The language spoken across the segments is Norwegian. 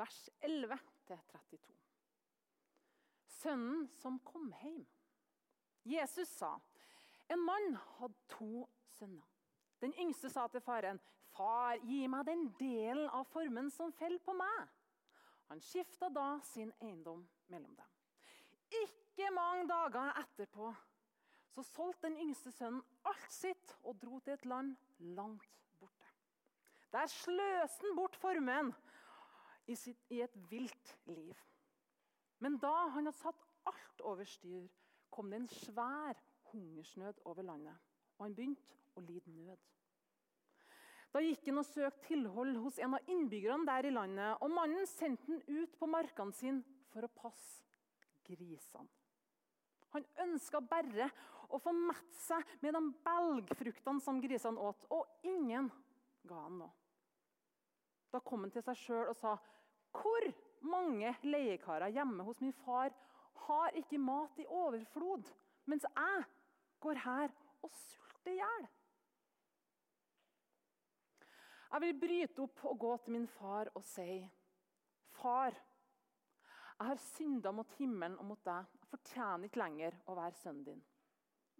vers 11-32. Sønnen som kom hjem. Jesus sa, en mann hadde to sønner. Den yngste sa til faren, 'Far, gi meg den delen av formen som faller på meg.' Han skifta da sin eiendom mellom dem. Ikke mange dager etterpå så solgte den yngste sønnen alt sitt og dro til et land langt borte. Der sløste han bort formuen i, sitt, i et vilt liv. Men da han hadde satt alt over styr, kom det en svær hungersnød over landet, og han begynte å lide nød. Da gikk han og søkte tilhold hos en av innbyggerne der i landet, og mannen sendte han ut på markene sine for å passe grisene. Han ønska bare å få mette seg med de belgfruktene som grisene åt, og ingen ga han noe. Da kom han til seg sjøl og sa, 'Hvor mange leiekarer hjemme hos min far har ikke mat i overflod, mens jeg går her og sulter i hjel?' Jeg vil bryte opp og gå til min far og si, 'Far, jeg har synda mot himmelen og mot deg. Jeg fortjener ikke lenger å være sønnen din.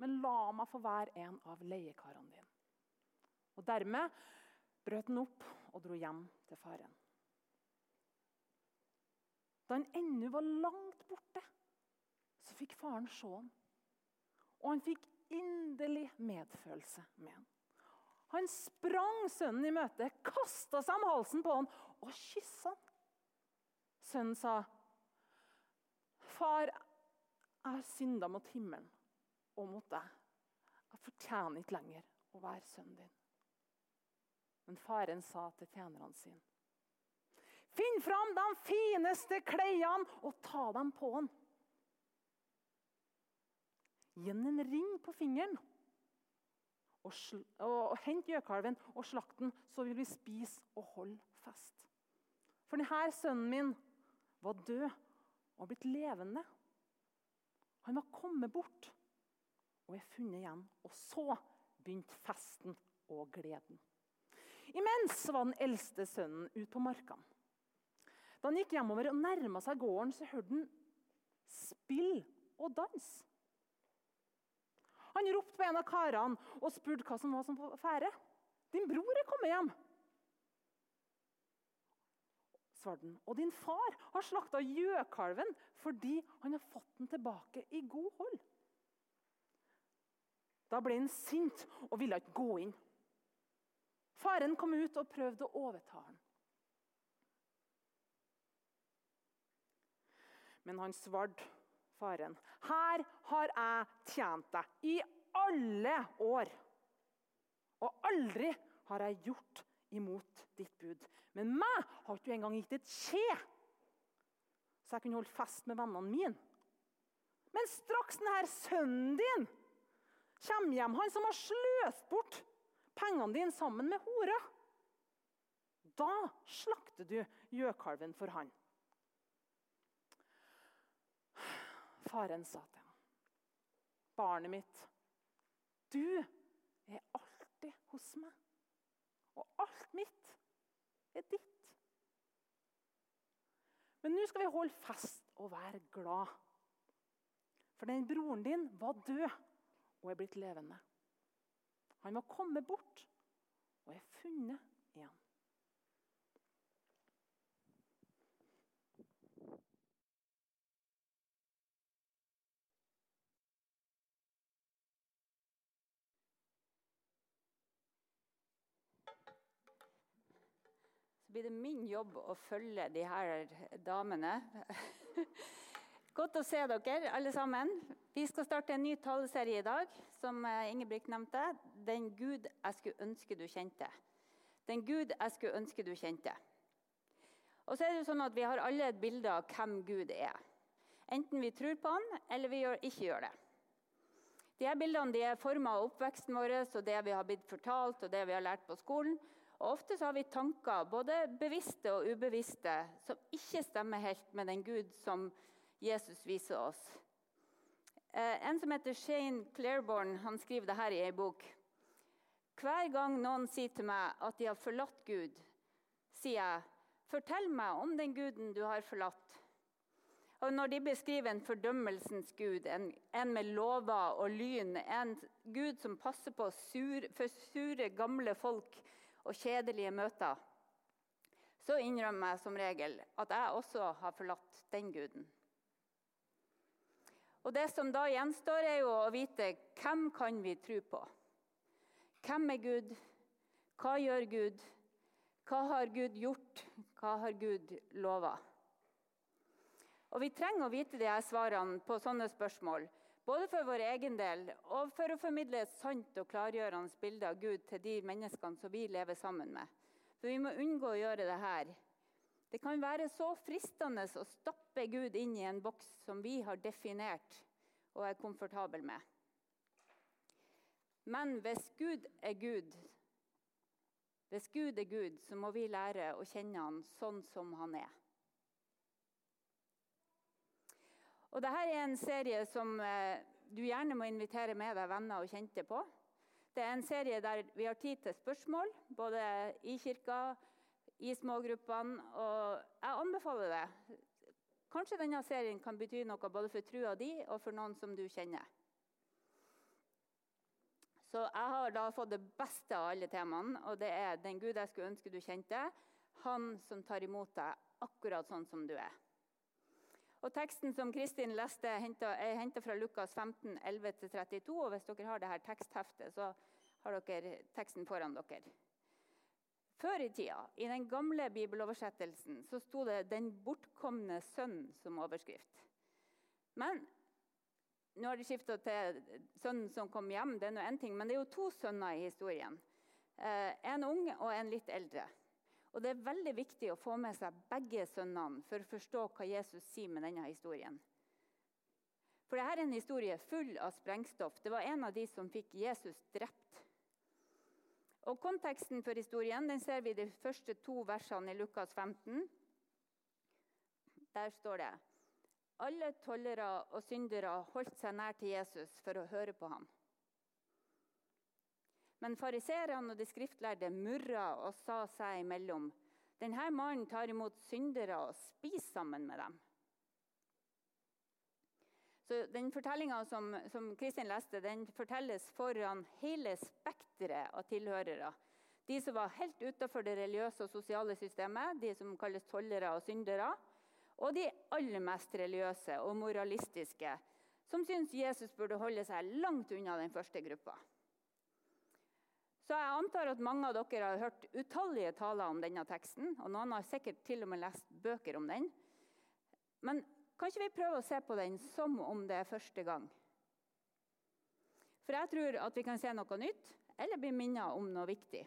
Men la meg få være en av leiekarene dine. Og Dermed brøt han opp og dro hjem til faren. Da han ennå var langt borte, så fikk faren se ham. Og han fikk inderlig medfølelse med ham. Han sprang sønnen i møte, kasta seg om halsen på ham og kyssa ham. Sønnen sa, 'Far, jeg har synda mot himmelen og mot deg.' 'Jeg fortjener ikke lenger å være sønnen din.' Men faren sa til tjenerne sine, 'Finn fram de fineste klærne og ta dem på han.' 'Gi ham en ring på fingeren.' Og, og, hent gjøkalven og slakt den, så vil vi spise og holde fest. For denne sønnen min var død og blitt levende. Han var kommet bort og er funnet igjen. Og så begynte festen og gleden. Imens var den eldste sønnen ute på markene. Da han gikk hjemover og nærma seg gården, så hørte han spill og dans. Han ropte på en av karene og spurte hva som var på ferde. 'Din bror er kommet hjem.' svarte han. Og din far har slakta gjøkalven fordi han har fått den tilbake i god hold. Da ble han sint og ville ikke gå inn. Faren kom ut og prøvde å overta ham. Men han svarte faren, 'Her har jeg tjent deg i alle år.' 'Og aldri har jeg gjort imot ditt bud.' Men meg har du engang gitt et skje, så jeg kunne holde fest med vennene mine. Men straks denne sønnen din kommer hjem, han som har sløst bort pengene dine sammen med hora, da slakter du gjøkalven for han. Faren sa til ham, 'Barnet mitt, du er alltid hos meg, og alt mitt er ditt.' Men nå skal vi holde fest og være glad. For den broren din var død og er blitt levende. Han var kommet bort og er funnet igjen. Blir det min jobb å følge de her damene. Godt å se dere, alle sammen. Vi skal starte en ny taleserie i dag, som Ingebrigt nevnte. 'Den Gud jeg skulle ønske du kjente'. Den Gud jeg skulle ønske du kjente. Og så er det sånn at Vi har alle et bilde av hvem Gud er. Enten vi tror på han, eller vi ikke gjør det. De her Bildene de er forma av oppveksten vår og det vi har blitt fortalt og det vi har lært på skolen. Og Ofte har vi tanker, både bevisste og ubevisste, som ikke stemmer helt med den Gud som Jesus viser oss. Eh, en som heter Shane Clairborn, han skriver det her i ei bok. Hver gang noen sier til meg at de har forlatt Gud, sier jeg Fortell meg om den guden du har forlatt. Og Når de beskriver en fordømmelsens gud, en, en med lover og lyn, en gud som passer på sur, for sure, gamle folk og kjedelige møter, så innrømmer jeg som regel at jeg også har forlatt den guden. Og Det som da gjenstår, er jo å vite hvem kan vi tro på. Hvem er Gud? Hva gjør Gud? Hva har Gud gjort? Hva har Gud lova? Og Vi trenger å vite de her svarene på sånne spørsmål. Både for vår egen del og for å formidle et sant og klargjørende bilde av Gud til de menneskene som vi lever sammen med. For vi må unngå å gjøre det her. Det kan være så fristende å stappe Gud inn i en boks som vi har definert og er komfortable med. Men hvis Gud er Gud, hvis Gud er Gud, så må vi lære å kjenne Han sånn som Han er. Og Dette er en serie som eh, du gjerne må invitere med deg venner og kjente på. Det er en serie der vi har tid til spørsmål, både i kirka, i smågruppene. Og jeg anbefaler det. Kanskje denne serien kan bety noe både for trua di og for noen som du kjenner. Så jeg har da fått det beste av alle temaene, og det er den Gud jeg skulle ønske du kjente. Han som tar imot deg akkurat sånn som du er. Og Teksten som Kristin leste, er henta fra Lukas 15, 11-32. og Hvis dere har det her tekstheftet, så har dere teksten foran dere. Før i tida, i den gamle bibeloversettelsen, så sto det 'Den bortkomne sønn' som overskrift. Men nå har de skifta til 'sønnen som kom hjem'. Det er noe en ting, men det er jo to sønner i historien. Eh, en ung og en litt eldre. Og Det er veldig viktig å få med seg begge sønnene for å forstå hva Jesus sier med denne historien. For dette er en historie full av sprengstoff. Det var en av de som fikk Jesus drept. Og Konteksten for historien den ser vi i de første to versene i Lukas 15. Der står det alle tollere og syndere holdt seg nær til Jesus for å høre på ham. Men fariseerne og de skriftlærde murra og sa seg imellom. Denne mannen tar imot syndere og spiser sammen med dem. Så Den fortellinga som, som, Kristin leste, den fortelles foran hele spekteret av tilhørere. De som var helt utenfor det religiøse og sosiale systemet, de som kalles tollere og syndere. Og de aller mest religiøse og moralistiske, som syns Jesus burde holde seg langt unna den første gruppa. Så jeg antar at mange av dere har hørt utallige taler om denne teksten. Og noen har sikkert til og med lest bøker om den. Men kan vi prøve å se på den som om det er første gang? For jeg tror at vi kan se noe nytt eller bli minnet om noe viktig.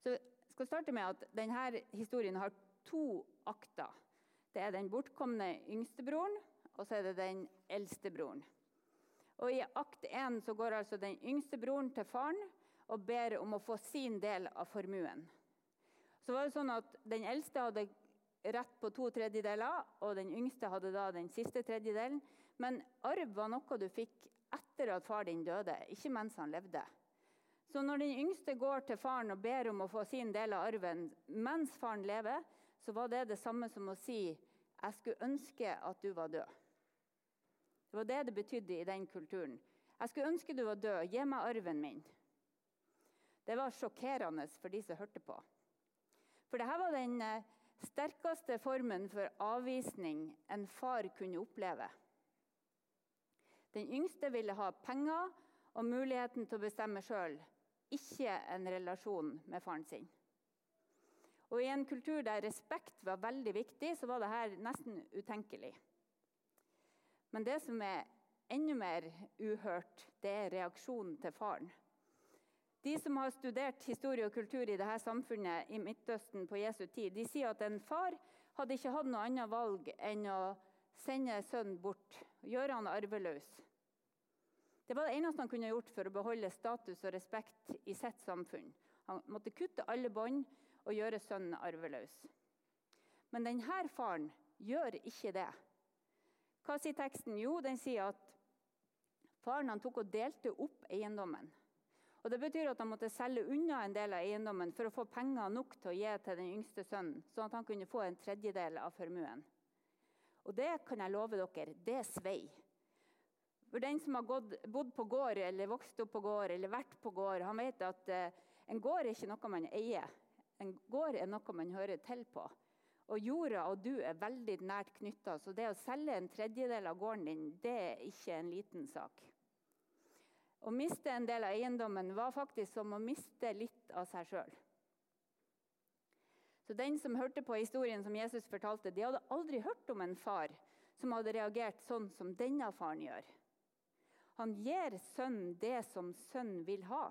Så jeg skal starte med at denne historien har to akter. Det er den bortkomne yngstebroren, og så er det den eldste broren. Og I akt 1 går altså den yngste broren til faren og ber om å få sin del av formuen. Så var det sånn at Den eldste hadde rett på to tredjedeler, og den yngste hadde da den siste tredjedelen. Men arv var noe du fikk etter at far din døde, ikke mens han levde. Så når den yngste går til faren og ber om å få sin del av arven mens faren lever, så var det det samme som å si 'Jeg skulle ønske at du var død'. Det var det det betydde i den kulturen. 'Jeg skulle ønske du var død. Gi meg arven min.' Det var sjokkerende for de som hørte på. For dette var den eh, sterkeste formen for avvisning en far kunne oppleve. Den yngste ville ha penger og muligheten til å bestemme sjøl, ikke en relasjon med faren sin. Og I en kultur der respekt var veldig viktig, så var dette nesten utenkelig. Men det som er enda mer uhørt, det er reaksjonen til faren. De som har studert historie og kultur i dette samfunnet i Midtøsten på Jesu tid, de sier at en far hadde ikke hatt noe annet valg enn å sende sønnen bort, gjøre han arveløs. Det var det eneste han kunne gjort for å beholde status og respekt i sitt samfunn. Han måtte kutte alle bånd og gjøre sønnen arveløs. Men denne faren gjør ikke det. Hva sier teksten? Jo, den sier at faren tok og delte opp eiendommen. Og Det betyr at han måtte selge unna en del av eiendommen for å få penger nok til å gi til den yngste sønnen, sånn at han kunne få en tredjedel av formuen. Og det kan jeg love dere, det svei. For den som har gått, bodd på gård eller vokst opp på gård eller vært på gård, han vet at eh, en gård er ikke noe man eier. En gård er noe man hører til på. Og jorda og du er veldig nært knytta, så det å selge en tredjedel av gården din, det er ikke en liten sak. Å miste en del av eiendommen var faktisk som å miste litt av seg sjøl. Så den som hørte på historien som Jesus fortalte, de hadde aldri hørt om en far som hadde reagert sånn som denne faren gjør. Han gir sønnen det som sønnen vil ha.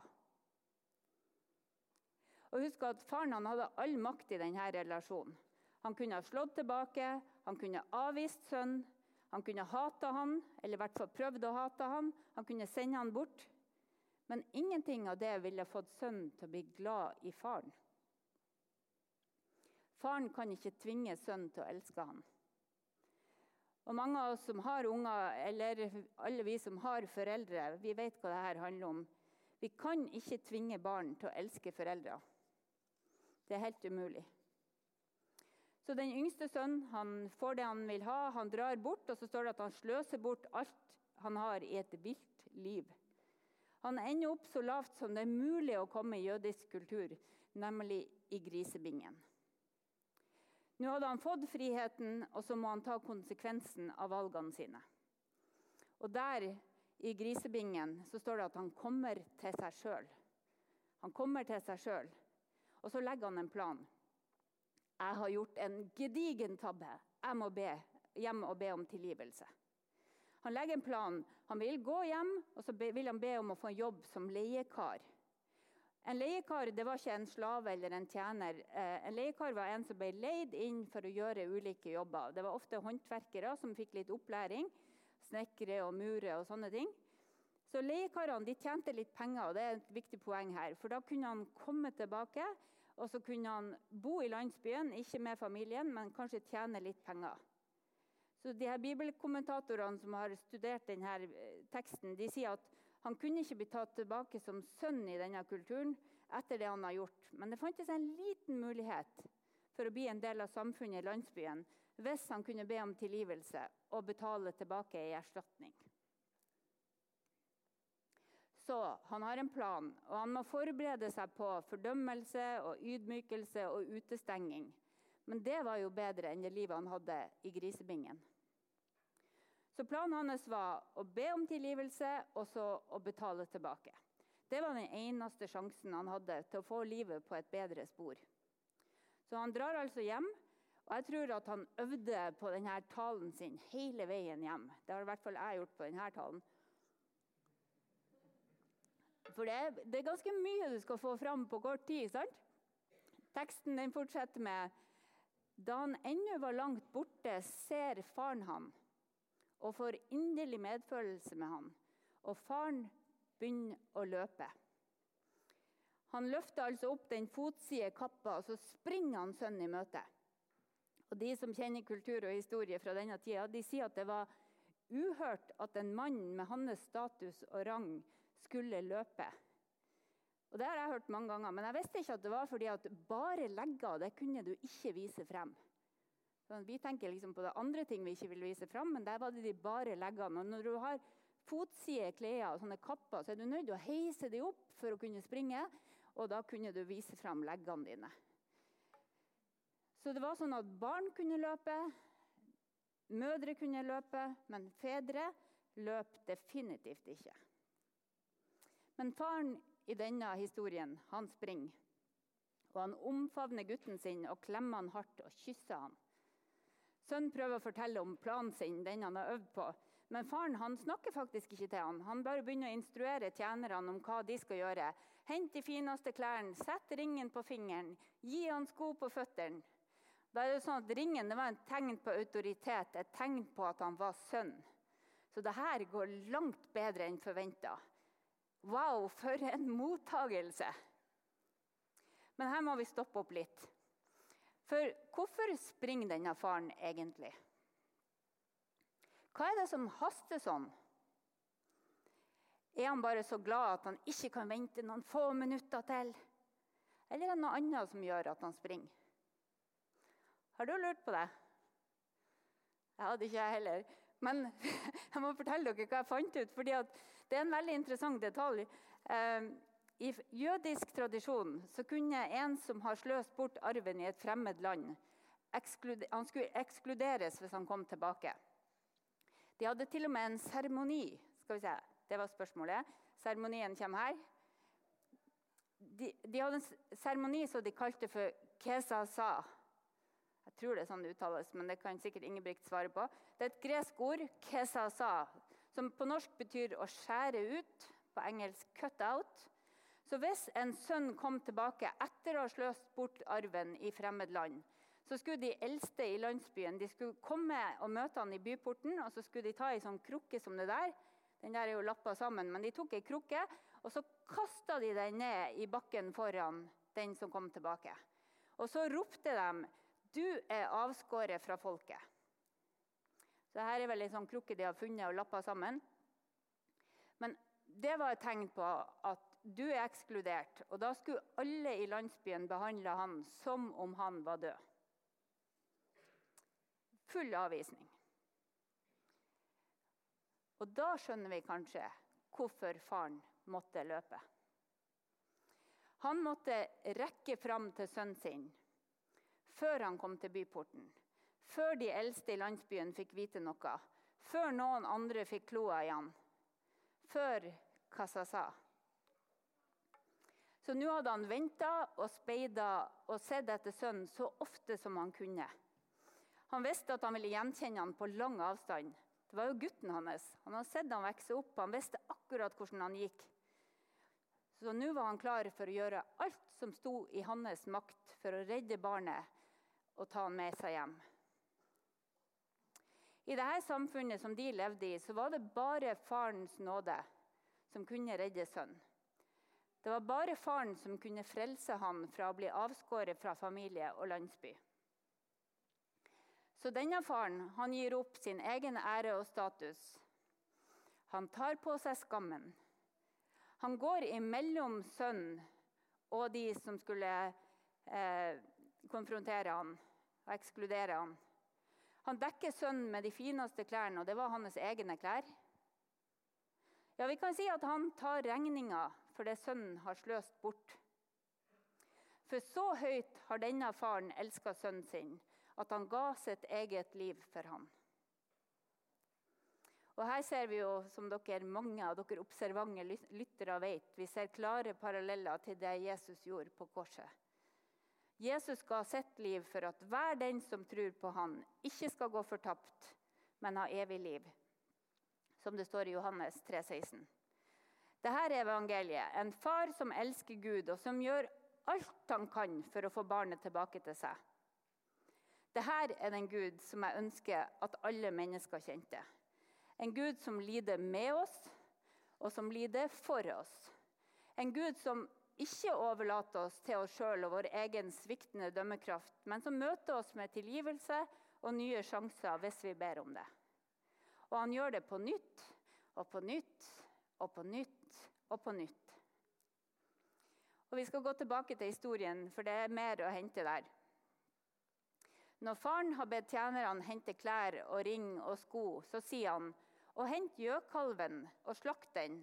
Og husk at Faren hadde all makt i denne relasjonen. Han kunne ha slått tilbake, han kunne ha avvist sønnen, han kunne hate han, eller i hvert fall prøvd å hate han. Han kunne sende han bort. Men ingenting av det ville fått sønnen til å bli glad i faren. Faren kan ikke tvinge sønnen til å elske han. Og Mange av oss som har unger, eller alle vi som har foreldre, vi vet hva dette handler om. Vi kan ikke tvinge barn til å elske foreldre. Det er helt umulig. Så den yngste sønnen han får det han vil ha, han drar bort, og så står det at han sløser bort alt han har i et vilt liv. Han ender opp så lavt som det er mulig å komme i jødisk kultur, nemlig i grisebingen. Nå hadde han fått friheten, og så må han ta konsekvensen av valgene sine. Og der i grisebingen så står det at han kommer til seg sjøl. Han kommer til seg sjøl, og så legger han en plan. Jeg har gjort en gedigen tabbe. Jeg må be, hjem og be om tilgivelse. Han legger en plan. Han vil gå hjem og så vil han be om å få en jobb som leiekar. En leiekar det var ikke en slave eller en tjener. Eh, en leiekar var en som ble leid inn for å gjøre ulike jobber. Det var ofte håndverkere som fikk litt opplæring. Snekkere og murere og sånne ting. Så Leiekarene de tjente litt penger, og det er et viktig poeng her. For da kunne han komme tilbake og så kunne han bo i landsbyen, ikke med familien, men kanskje tjene litt penger. Så de her Bibelkommentatorene som har studert denne eh, teksten, de sier at han kunne ikke bli tatt tilbake som sønn i denne kulturen etter det han har gjort. Men det fantes en liten mulighet for å bli en del av samfunnet i landsbyen hvis han kunne be om tilgivelse og betale tilbake i erstatning. Så han har en plan, og han må forberede seg på fordømmelse og ydmykelse og utestenging. Men det var jo bedre enn det livet han hadde i grisebingen. Så planen hans var å be om tilgivelse og så å betale tilbake. Det var den eneste sjansen han hadde til å få livet på et bedre spor. Så han drar altså hjem, og jeg tror at han øvde på denne talen sin hele veien hjem. Det har i hvert fall jeg gjort på denne talen. For det, det, er ganske mye du skal få fram på kort tid. sant? Teksten den fortsetter med Da han ennå var langt borte, ser faren han og får inderlig medfølelse med han. Og faren begynner å løpe. Han løfter altså opp den fotside kappa, og så springer han sønnen i møte. Og De som kjenner kultur og historie fra denne tida, de sier at det var uhørt at en mann med hans status og rang skulle løpe. Og Det har jeg hørt mange ganger, men jeg visste ikke at det var fordi at bare legger det kunne du ikke vise frem. Sånn, vi tenker liksom på det andre ting vi ikke vil vise frem, men der var det de bare leggene. Og når du har fotside klær og sånne kapper, så er du nødt til å heise dem opp for å kunne springe. Og da kunne du vise frem leggene dine. Så det var sånn at barn kunne løpe, mødre kunne løpe, men fedre løp definitivt ikke. Men faren i denne historien han springer. Og Han omfavner gutten sin og klemmer han hardt og kysser han. Sønnen prøver å fortelle om planen sin, den han har øvd på. Men faren han snakker faktisk ikke til han. Han bare begynner å instruere tjenerne om hva de skal gjøre. Hent de fineste klærne, sett ringen på fingeren, gi han sko på føttene. Da er det sånn at Ringen det var et tegn på autoritet, et tegn på at han var sønn. Så det her går langt bedre enn forventa. Wow, for en mottagelse! Men her må vi stoppe opp litt. For hvorfor springer denne faren egentlig? Hva er det som haster sånn? Er han bare så glad at han ikke kan vente noen få minutter til? Eller er det noe annet som gjør at han springer? Har du lurt på det? Jeg hadde ikke jeg heller. Men jeg må fortelle dere hva jeg fant ut. fordi Det er en veldig interessant detalj. Eh, I jødisk tradisjon kunne en som har sløst bort arven i et fremmed land, han skulle ekskluderes hvis han kom tilbake. De hadde til og med en seremoni. Skal vi se, Det var spørsmålet. Seremonien kommer her. De, de hadde en seremoni som de kalte for kesasa. Jeg tror det er sånn det uttales, men det kan sikkert Ingebrigt svare på. Det er et gresk ord, kesasa, som på norsk betyr å skjære ut. På engelsk 'cut out'. Så hvis en sønn kom tilbake etter å ha sløst bort arven i fremmed land, så skulle de eldste i landsbyen de skulle komme og møte han i byporten. og Så skulle de ta ei sånn krukke som det der. Den der er jo lappa sammen, men de tok ei krukke, og så kasta de den ned i bakken foran den som kom tilbake. Og så ropte de 'Du er avskåret fra folket'. Så her er vel en sånn krukke de har funnet og lappa sammen. Men det var et tegn på at du er ekskludert. Og da skulle alle i landsbyen behandle han som om han var død. Full avvisning. Og da skjønner vi kanskje hvorfor faren måtte løpe. Han måtte rekke fram til sønnen sin før han kom til byporten. Før de eldste i landsbyen fikk vite noe. Før noen andre fikk kloa i han. Før Kassa sa. Så nå hadde han venta og speida og sett etter sønnen så ofte som han kunne. Han visste at han ville gjenkjenne han på lang avstand. Det var jo gutten hans. Han hadde sett han vokse opp. Han visste akkurat hvordan han gikk. Så nå var han klar for å gjøre alt som sto i hans makt for å redde barnet og ta han med seg hjem. I dette samfunnet som de levde i, så var det bare farens nåde som kunne redde sønnen. Det var bare faren som kunne frelse han fra å bli avskåret fra familie og landsby. Så denne faren han gir opp sin egen ære og status. Han tar på seg skammen. Han går imellom sønnen og de som skulle eh, konfrontere han og ekskludere han. Han dekker sønnen med de fineste klærne, og det var hans egne klær. Ja, Vi kan si at han tar regninga for det sønnen har sløst bort. For så høyt har denne faren elska sønnen sin at han ga sitt eget liv for ham. Og Her ser vi jo, som dere, mange av dere observante lyttere vet, vi ser klare paralleller til det Jesus gjorde på korset. Jesus ga sitt liv for at hver den som tror på han, ikke skal gå fortapt, men ha evig liv. Som det står i Johannes 3, 16. Dette er evangeliet. En far som elsker Gud, og som gjør alt han kan for å få barnet tilbake til seg. Dette er den Gud som jeg ønsker at alle mennesker kjente. En Gud som lider med oss, og som lider for oss. En Gud som ikke overlater oss til oss sjøl og vår egen sviktende dømmekraft, men som møter oss med tilgivelse og nye sjanser hvis vi ber om det. Og han gjør det på nytt og på nytt og på nytt og på nytt. Og Vi skal gå tilbake til historien, for det er mer å hente der. Når faren har bedt tjenerne hente klær og ring og sko, så sier han og hent gjøkalven og slakt den.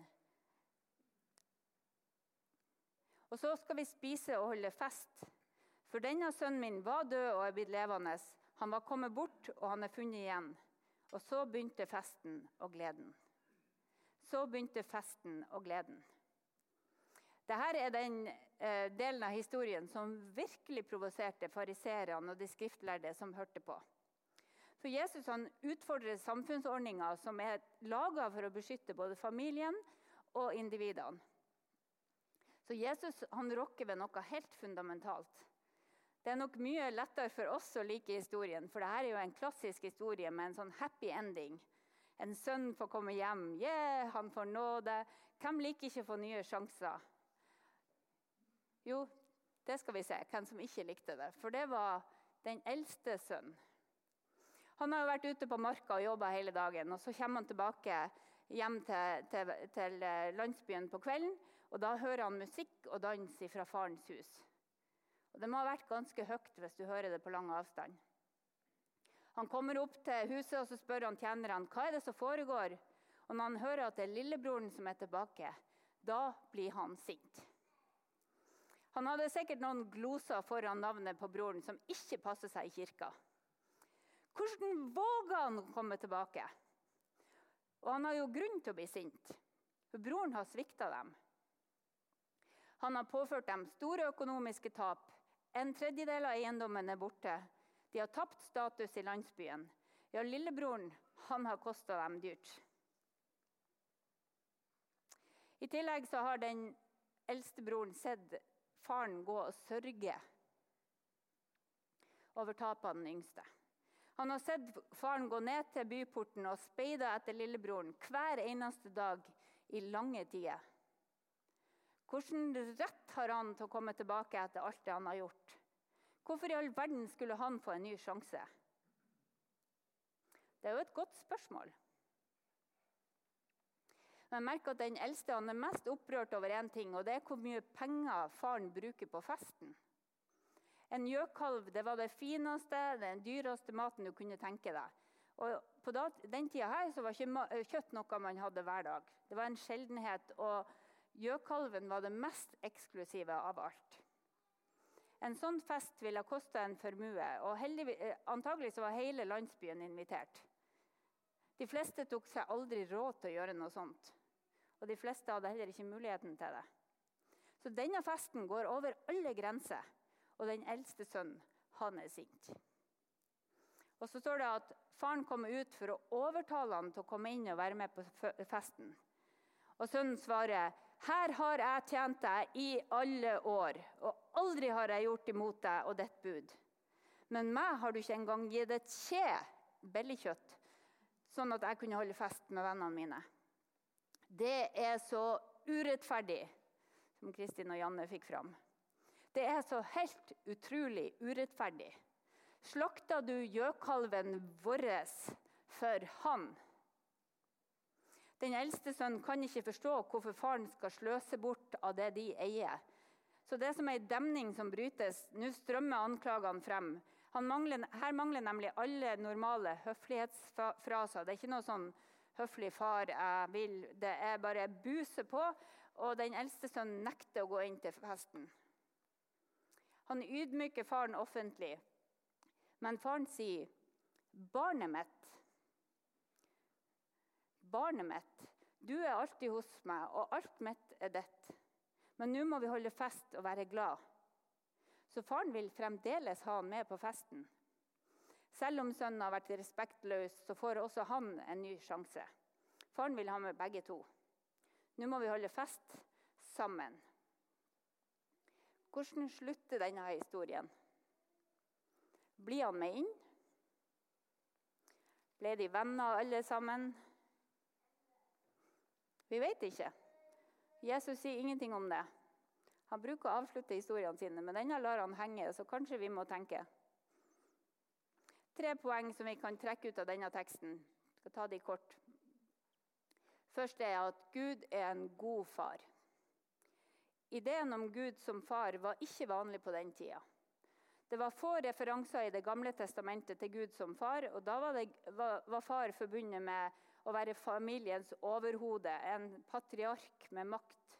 Og så skal vi spise og holde fest. For denne sønnen min var død og er blitt levende. Han var kommet bort, og han er funnet igjen. Og så begynte festen og gleden. Så begynte festen og gleden. Dette er den eh, delen av historien som virkelig provoserte fariseerne og de skriftlærde som hørte på. For Jesus han utfordrer samfunnsordninger som er laga for å beskytte både familien og individene. Så Jesus han rokker ved noe helt fundamentalt. Det er nok mye lettere for oss å like historien, for dette er jo en klassisk historie med en sånn happy ending. En sønn får komme hjem, yeah, han får nåde. Hvem liker ikke å få nye sjanser? Jo, det skal vi se hvem som ikke likte det. For det var den eldste sønnen. Han har jo vært ute på marka og jobba hele dagen. og Så kommer han tilbake hjem til, til, til eh, landsbyen på kvelden. Og Da hører han musikk og dans fra farens hus. Og Det må ha vært ganske høyt hvis du hører det på lang avstand. Han kommer opp til huset og så spør han tjenerne hva er det som foregår. Og Når han hører at det er lillebroren som er tilbake, da blir han sint. Han hadde sikkert noen gloser foran navnet på broren som ikke passer seg i kirka. Hvordan våger han å komme tilbake? Og han har jo grunn til å bli sint, for broren har svikta dem. Han har påført dem store økonomiske tap. En tredjedel av eiendommen er borte. De har tapt status i landsbyen. Ja, lillebroren han har kosta dem dyrt. I tillegg så har den eldste broren sett faren gå og sørge over tapet av den yngste. Han har sett faren gå ned til byporten og speida etter lillebroren hver eneste dag i lange tider. Hvilken rett har han til å komme tilbake etter alt det han har gjort? Hvorfor i all verden skulle han få en ny sjanse? Det er jo et godt spørsmål. Men merk at den eldste han er mest opprørt over én ting, og det er hvor mye penger faren bruker på festen. En gjøkalv det var det fineste, den dyreste maten du kunne tenke deg. Og På den tida her så var ikke kjøtt noe man hadde hver dag. Det var en sjeldenhet. og Gjøkalven var det mest eksklusive av alt. En sånn fest ville kosta en formue, og eh, antagelig var hele landsbyen invitert. De fleste tok seg aldri råd til å gjøre noe sånt. Og de fleste hadde heller ikke muligheten til det. Så denne festen går over alle grenser, og den eldste sønnen, han er sint. Og så står det at faren kommer ut for å overtale han til å komme inn og være med på festen. Og sønnen svarer her har jeg tjent deg i alle år, og aldri har jeg gjort imot deg og ditt bud. Men meg har du ikke engang gitt et kje billigkjøtt, sånn at jeg kunne holde fest med vennene mine. Det er så urettferdig, som Kristin og Janne fikk fram. Det er så helt utrolig urettferdig. Slakta du gjøkalven vår for han? Den eldste sønnen kan ikke forstå hvorfor faren skal sløse bort av det de eier. Så det er som ei demning som brytes. Nå strømmer anklagene frem. Mangler, her mangler nemlig alle normale høflighetsfraser. Det er ikke noe sånn 'høflig far, jeg vil'. Det er bare buse på. Og den eldste sønnen nekter å gå inn til festen. Han ydmyker faren offentlig, men faren sier, 'Barnet mitt Barnet mitt, du er alltid hos meg, og alt mitt er ditt. Men nå må vi holde fest og være glad. Så faren vil fremdeles ha han med på festen. Selv om sønnen har vært respektløs, så får også han en ny sjanse. Faren vil ha med begge to. Nå må vi holde fest sammen. Hvordan slutter denne historien? Blir han med inn? Ble de venner alle sammen? Vi vet ikke. Jesus sier ingenting om det. Han bruker å avslutte historiene sine, men denne lar han henge, så kanskje vi må tenke. Tre poeng som vi kan trekke ut av denne teksten. Jeg skal ta de kort. Først er at Gud er en god far. Ideen om Gud som far var ikke vanlig på den tida. Det var få referanser i Det gamle testamentet til Gud som far. og Da var, det, var, var far forbundet med å være familiens overhode, en patriark med makt.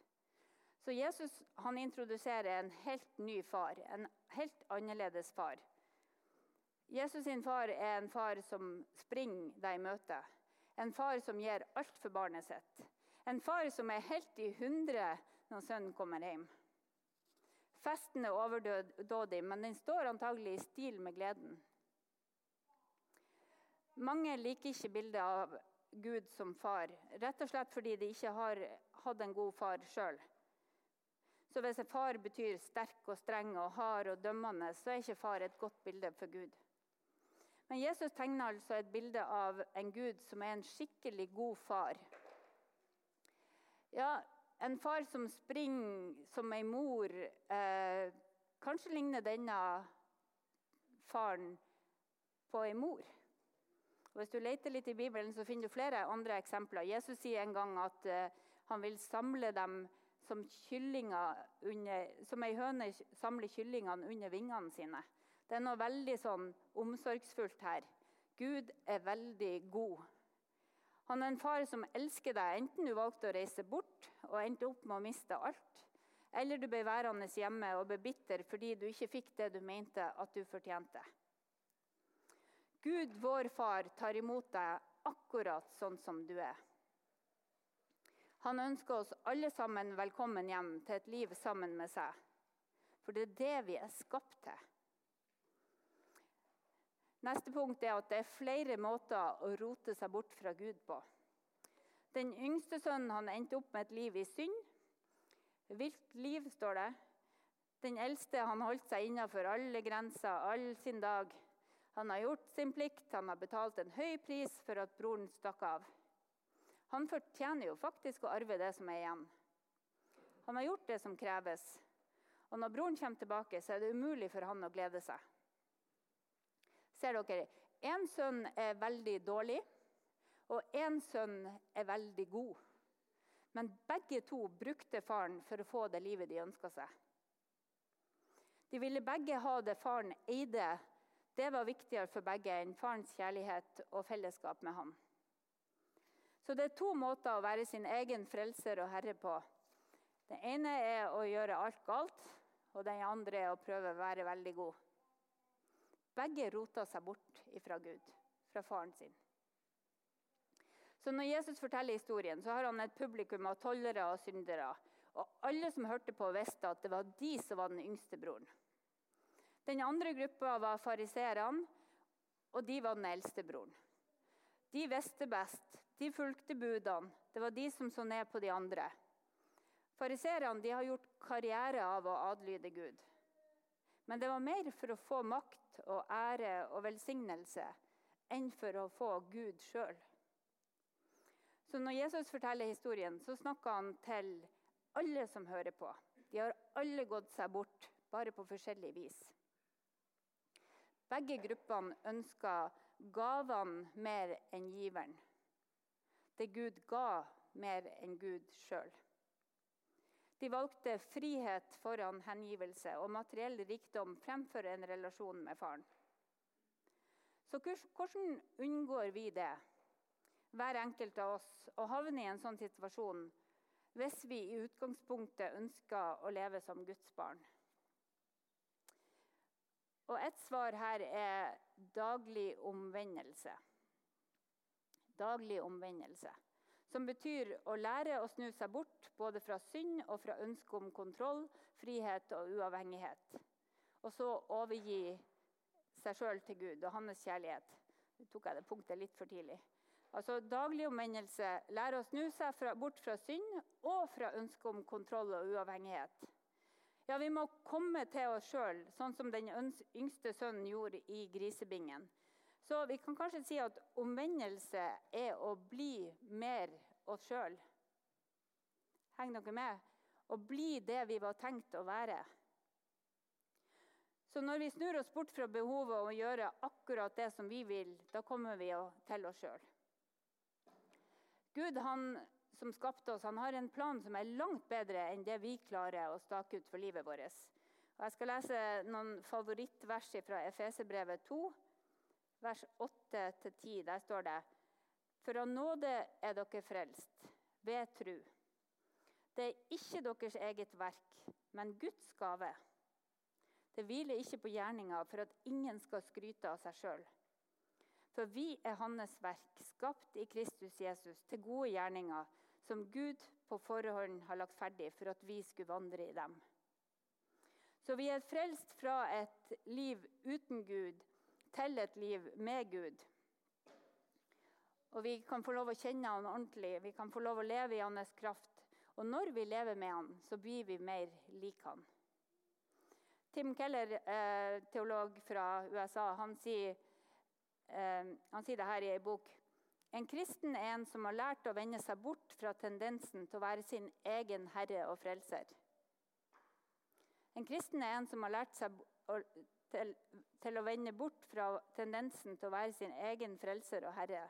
Så Jesus han introduserer en helt ny far, en helt annerledes far. Jesus sin far er en far som springer deg i møte. En far som gir alt for barnet sitt. En far som er helt i hundre når sønnen kommer hjem. Festen er overdådig, men den står antagelig i stil med gleden. Mange liker ikke bildet av Gud som far, rett og slett fordi de ikke har hatt en god far sjøl. Så hvis en far betyr sterk og streng og hard og dømmende, så er ikke far et godt bilde for Gud. Men Jesus tegner altså et bilde av en Gud som er en skikkelig god far. Ja, en far som springer som ei mor. Eh, kanskje ligner denne faren på ei mor. Og hvis du leter litt i Bibelen, så finner du flere andre eksempler. Jesus sier en gang at uh, han vil samle dem som, under, som ei høne samler kyllingene under vingene sine. Det er noe veldig sånn omsorgsfullt her. Gud er veldig god. Han er en far som elsker deg, enten du valgte å reise bort og endte opp med å miste alt, eller du ble værende hjemme og ble bitter fordi du ikke fikk det du mente at du fortjente. Gud, vår far, tar imot deg akkurat sånn som du er. Han ønsker oss alle sammen velkommen hjem til et liv sammen med seg. For det er det vi er skapt til. Neste punkt er at det er flere måter å rote seg bort fra Gud på. Den yngste sønnen han endte opp med et liv i synd. Vilt liv, står det. Den eldste han holdt seg innenfor alle grenser all sin dag. Han har gjort sin plikt, han har betalt en høy pris for at broren stakk av. Han fortjener jo faktisk å arve det som er igjen. Han har gjort det som kreves. Og når broren kommer tilbake, så er det umulig for han å glede seg. Ser dere? Én sønn er veldig dårlig, og én sønn er veldig god. Men begge to brukte faren for å få det livet de ønska seg. De ville begge ha det faren eide. Det var viktigere for begge enn farens kjærlighet og fellesskap med ham. Så det er to måter å være sin egen frelser og herre på. Det ene er å gjøre alt galt, og den andre er å prøve å være veldig god. Begge roter seg bort fra Gud, fra faren sin. Så Når Jesus forteller historien, så har han et publikum av tollere og syndere. Og Alle som hørte på, visste at det var de som var den yngste broren. Den andre gruppa var fariseerne, og de var den eldste broren. De visste best. De fulgte budene. Det var de som så ned på de andre. Fariserene har gjort karriere av å adlyde Gud. Men det var mer for å få makt og ære og velsignelse enn for å få Gud sjøl. Så når Jesus forteller historien, så snakker han til alle som hører på. De har alle gått seg bort, bare på forskjellig vis. Begge gruppene ønska gavene mer enn giveren. Det Gud ga, mer enn Gud sjøl. De valgte frihet foran hengivelse og materiell rikdom fremfor en relasjon med faren. Så hvordan unngår vi det, hver enkelt av oss, å havne i en sånn situasjon hvis vi i utgangspunktet ønsker å leve som Guds barn? Og Et svar her er daglig omvendelse. Daglig omvendelse. Som betyr å lære å snu seg bort både fra synd og fra ønsket om kontroll, frihet og uavhengighet. Og så overgi seg sjøl til Gud og hans kjærlighet. Nå tok jeg det punktet litt for tidlig. Altså Daglig omvendelse lære å snu seg fra, bort fra synd og fra ønsket om kontroll og uavhengighet. Ja, Vi må komme til oss sjøl, sånn som den yngste sønnen gjorde i grisebingen. Så vi kan kanskje si at omvendelse er å bli mer oss sjøl. Henger dere med? Å bli det vi var tenkt å være. Så når vi snur oss bort fra behovet og gjør akkurat det som vi vil, da kommer vi til oss sjøl. Gud han som skapte oss, han har en plan som er langt bedre enn det vi klarer å stake ut for livet vårt. Og jeg skal lese noen favorittvers fra Efeserbrevet 2, vers 8-10. Der står det For av nåde er dere frelst, ved tru. Det er ikke deres eget verk, men Guds gave. Det hviler ikke på gjerninga for at ingen skal skryte av seg sjøl. For vi er Hans verk, skapt i Kristus Jesus til gode gjerninger, som Gud på forhånd har lagt ferdig for at vi skulle vandre i dem. Så vi er frelst fra et liv uten Gud til et liv med Gud. Og vi kan få lov å kjenne han ordentlig, vi kan få lov å leve i hans kraft. Og når vi lever med han, så blir vi mer lik han. Tim Keller, eh, teolog fra USA, han sier, eh, han sier det her i ei bok en kristen er en som har lært å vende seg bort fra tendensen til å være sin egen herre og frelser. En kristen er en som har lært seg til, å vende bort fra tendensen til å være sin egen frelser og herre.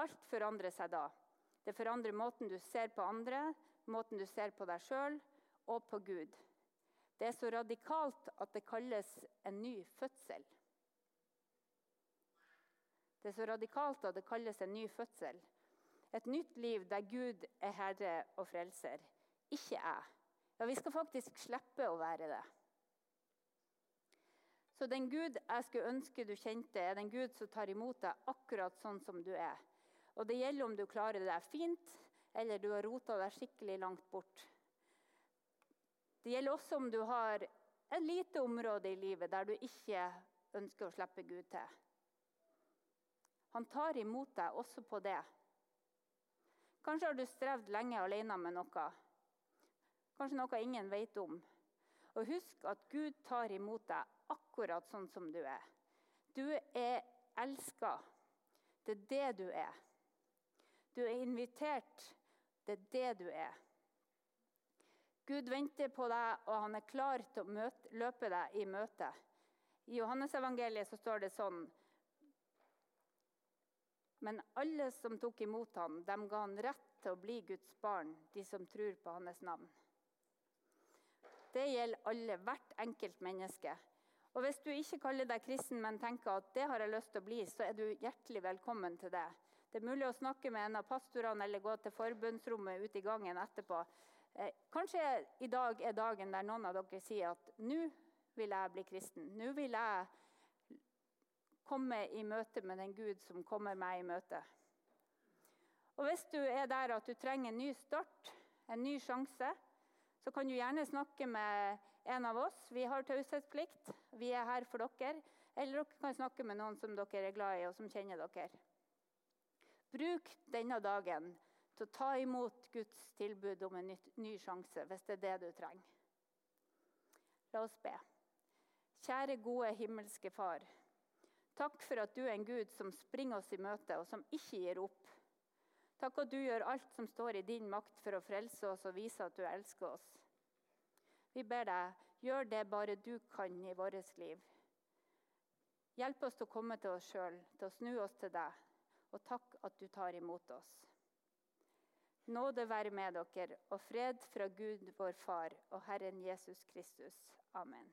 Alt forandrer seg da. Det forandrer måten du ser på andre, måten du ser på deg sjøl og på Gud. Det er så radikalt at det kalles en ny fødsel. Det er så radikalt at det kalles en ny fødsel. Et nytt liv der Gud er herre og frelser, ikke jeg. Ja, Vi skal faktisk slippe å være det. Så den Gud jeg skulle ønske du kjente, er den Gud som tar imot deg akkurat sånn som du er. Og det gjelder om du klarer deg fint, eller du har rota deg skikkelig langt bort. Det gjelder også om du har et lite område i livet der du ikke ønsker å slippe Gud til. Han tar imot deg også på det. Kanskje har du strevd lenge alene med noe. Kanskje noe ingen vet om. Og husk at Gud tar imot deg akkurat sånn som du er. Du er elska. Det er det du er. Du er invitert. Det er det du er. Gud venter på deg, og han er klar til å møte, løpe deg i møte. I Johannesevangeliet så står det sånn Men alle som tok imot ham, dem ga han rett til å bli Guds barn, de som tror på hans navn. Det gjelder alle, hvert enkelt menneske. Og Hvis du ikke kaller deg kristen, men tenker at det har jeg lyst til å bli, så er du hjertelig velkommen til det. Det er mulig å snakke med en av pastorene eller gå til forbundsrommet ute i gangen etterpå. Eh, kanskje i dag er dagen der noen av dere sier at nå vil jeg bli kristen. Nå vil jeg komme i møte med den Gud som kommer meg i møte. Og Hvis du er der at du trenger en ny start, en ny sjanse, så kan du gjerne snakke med en av oss. Vi har taushetsplikt. Vi er her for dere. Eller dere kan snakke med noen som dere er glad i, og som kjenner dere. Bruk denne dagen til å ta imot Guds tilbud om en ny sjanse, hvis det er det du trenger. La oss be. Kjære, gode himmelske Far. Takk for at du er en Gud som springer oss i møte, og som ikke gir opp. Takk at du gjør alt som står i din makt for å frelse oss og vise at du elsker oss. Vi ber deg, gjør det bare du kan i vårt liv. Hjelp oss til å komme til oss sjøl, til å snu oss til deg, og takk at du tar imot oss. Nåde være med dere og fred fra Gud vår Far og Herren Jesus Kristus. Amen.